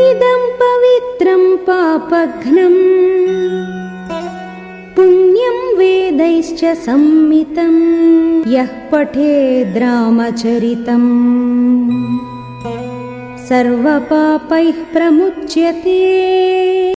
इदम् पवित्रम् पापघ्नम् पुण्यम् वेदैश्च सम्मितम् यः पठेद्रामचरितम् सर्वपापैः प्रमुच्यते।